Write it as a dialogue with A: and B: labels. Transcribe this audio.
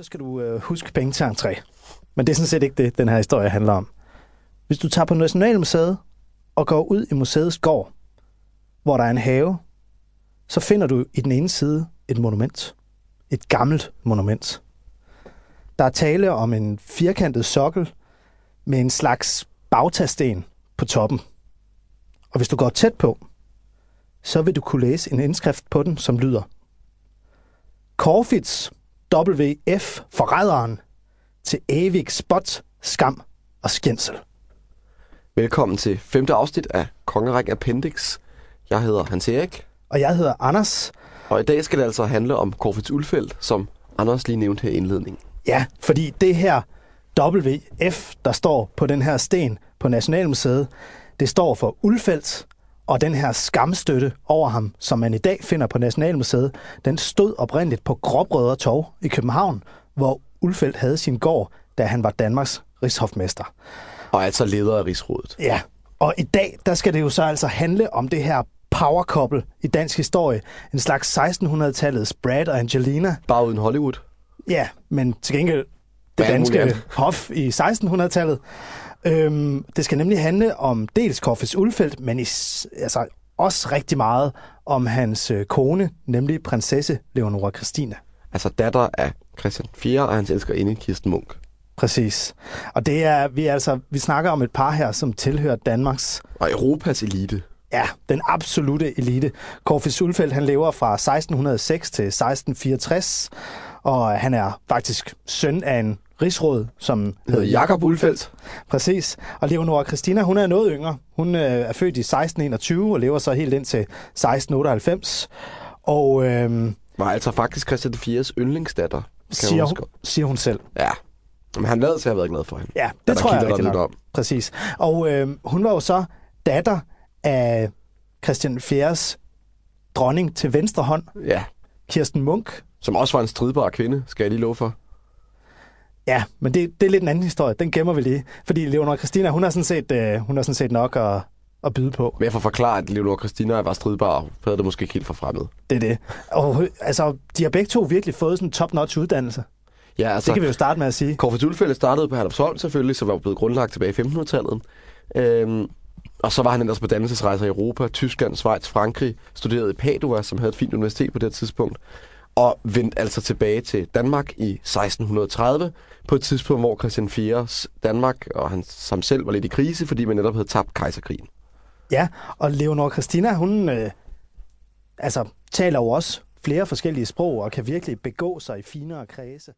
A: så skal du øh, huske penge til entré. Men det er sådan set ikke det, den her historie handler om. Hvis du tager på Nationalmuseet og går ud i museets gård, hvor der er en have, så finder du i den ene side et monument. Et gammelt monument. Der er tale om en firkantet sokkel med en slags bagtasten på toppen. Og hvis du går tæt på, så vil du kunne læse en indskrift på den, som lyder Korfits WF forræderen til evig spot, skam og skændsel.
B: Velkommen til femte afsnit af Kongerækken Appendix. Jeg hedder Hans Erik,
A: Og jeg hedder Anders.
B: og i dag skal det altså handle om Corfitz Ulfeldt, som Anders lige nævnte her i indledningen.
A: Ja, fordi det her WF, der står på den her sten på Nationalmuseet, det står for Ulfeldt, og den her skamstøtte over ham, som man i dag finder på Nationalmuseet, den stod oprindeligt på Gråbrødre Torv i København, hvor Ulfeldt havde sin gård, da han var Danmarks rigshofmester.
B: Og altså leder af Rigsrådet.
A: Ja, og i dag, der skal det jo så altså handle om det her power couple i dansk historie. En slags 1600-tallets Brad og Angelina.
B: Bare uden Hollywood.
A: Ja, men til gengæld det danske hof i 1600-tallet. Øhm, det skal nemlig handle om dels Corfitz Ulfeldt, men i, altså også rigtig meget om hans øh, kone, nemlig prinsesse Leonora Christina.
B: Altså datter af Christian 4. og hans elskerinde Kirsten Munk.
A: Præcis. Og det er, vi, er altså, vi snakker om et par her, som tilhører Danmarks
B: Og Europas elite.
A: Ja, den absolute elite. Corfitz Ulfeldt, han lever fra 1606 til 1664, og han er faktisk søn af en rigsråd, som
B: Hedder Jakob Ulfeldt.
A: Præcis. Og Leonora Christina, hun er noget yngre. Hun øh, er født i 1621 og lever så helt ind til 1698. Og øh,
B: Var altså faktisk Christian 4's yndlingsdatter. Kan
A: siger, hun, siger hun selv.
B: Ja. Men han lader til at have været glad for hende.
A: Ja, det
B: der
A: tror jeg rigtig nok.
B: om.
A: Præcis. Og øh, hun var jo så datter af Christian 4's dronning til venstre hånd,
B: Ja.
A: Kirsten Munk,
B: Som også var en stridbar kvinde, skal jeg lige love for.
A: Ja, men det, det er lidt en anden historie. Den gemmer vi lige. Fordi Leonora Christina, hun har sådan set, øh, hun har sådan set nok at, at byde på.
B: Men jeg får forklare, at Leonora Christina var stridbar, havde det måske ikke helt for fremmed.
A: Det er det. Og altså, de har begge to virkelig fået sådan en top-notch uddannelse.
B: Ja,
A: Så...
B: altså,
A: Det kan vi jo starte med at sige.
B: Corfitz Ulfeldt startede på Herlufsholm selvfølgelig, som var blevet grundlagt tilbage i 1500-tallet. Øhm, og så var han ellers på dannelsesrejser i Europa, Tyskland, Schweiz, Frankrig, studerede i Padua, som havde et fint universitet på det tidspunkt, og vendte altså tilbage til Danmark i 1630, på et tidspunkt, hvor Christian 4's Danmark og han som selv var lidt i krise, fordi man netop havde tabt kejserkrigen.
A: Ja, og Leonora Christina, hun øh, altså, taler jo også flere forskellige sprog og kan virkelig begå sig i finere kredse.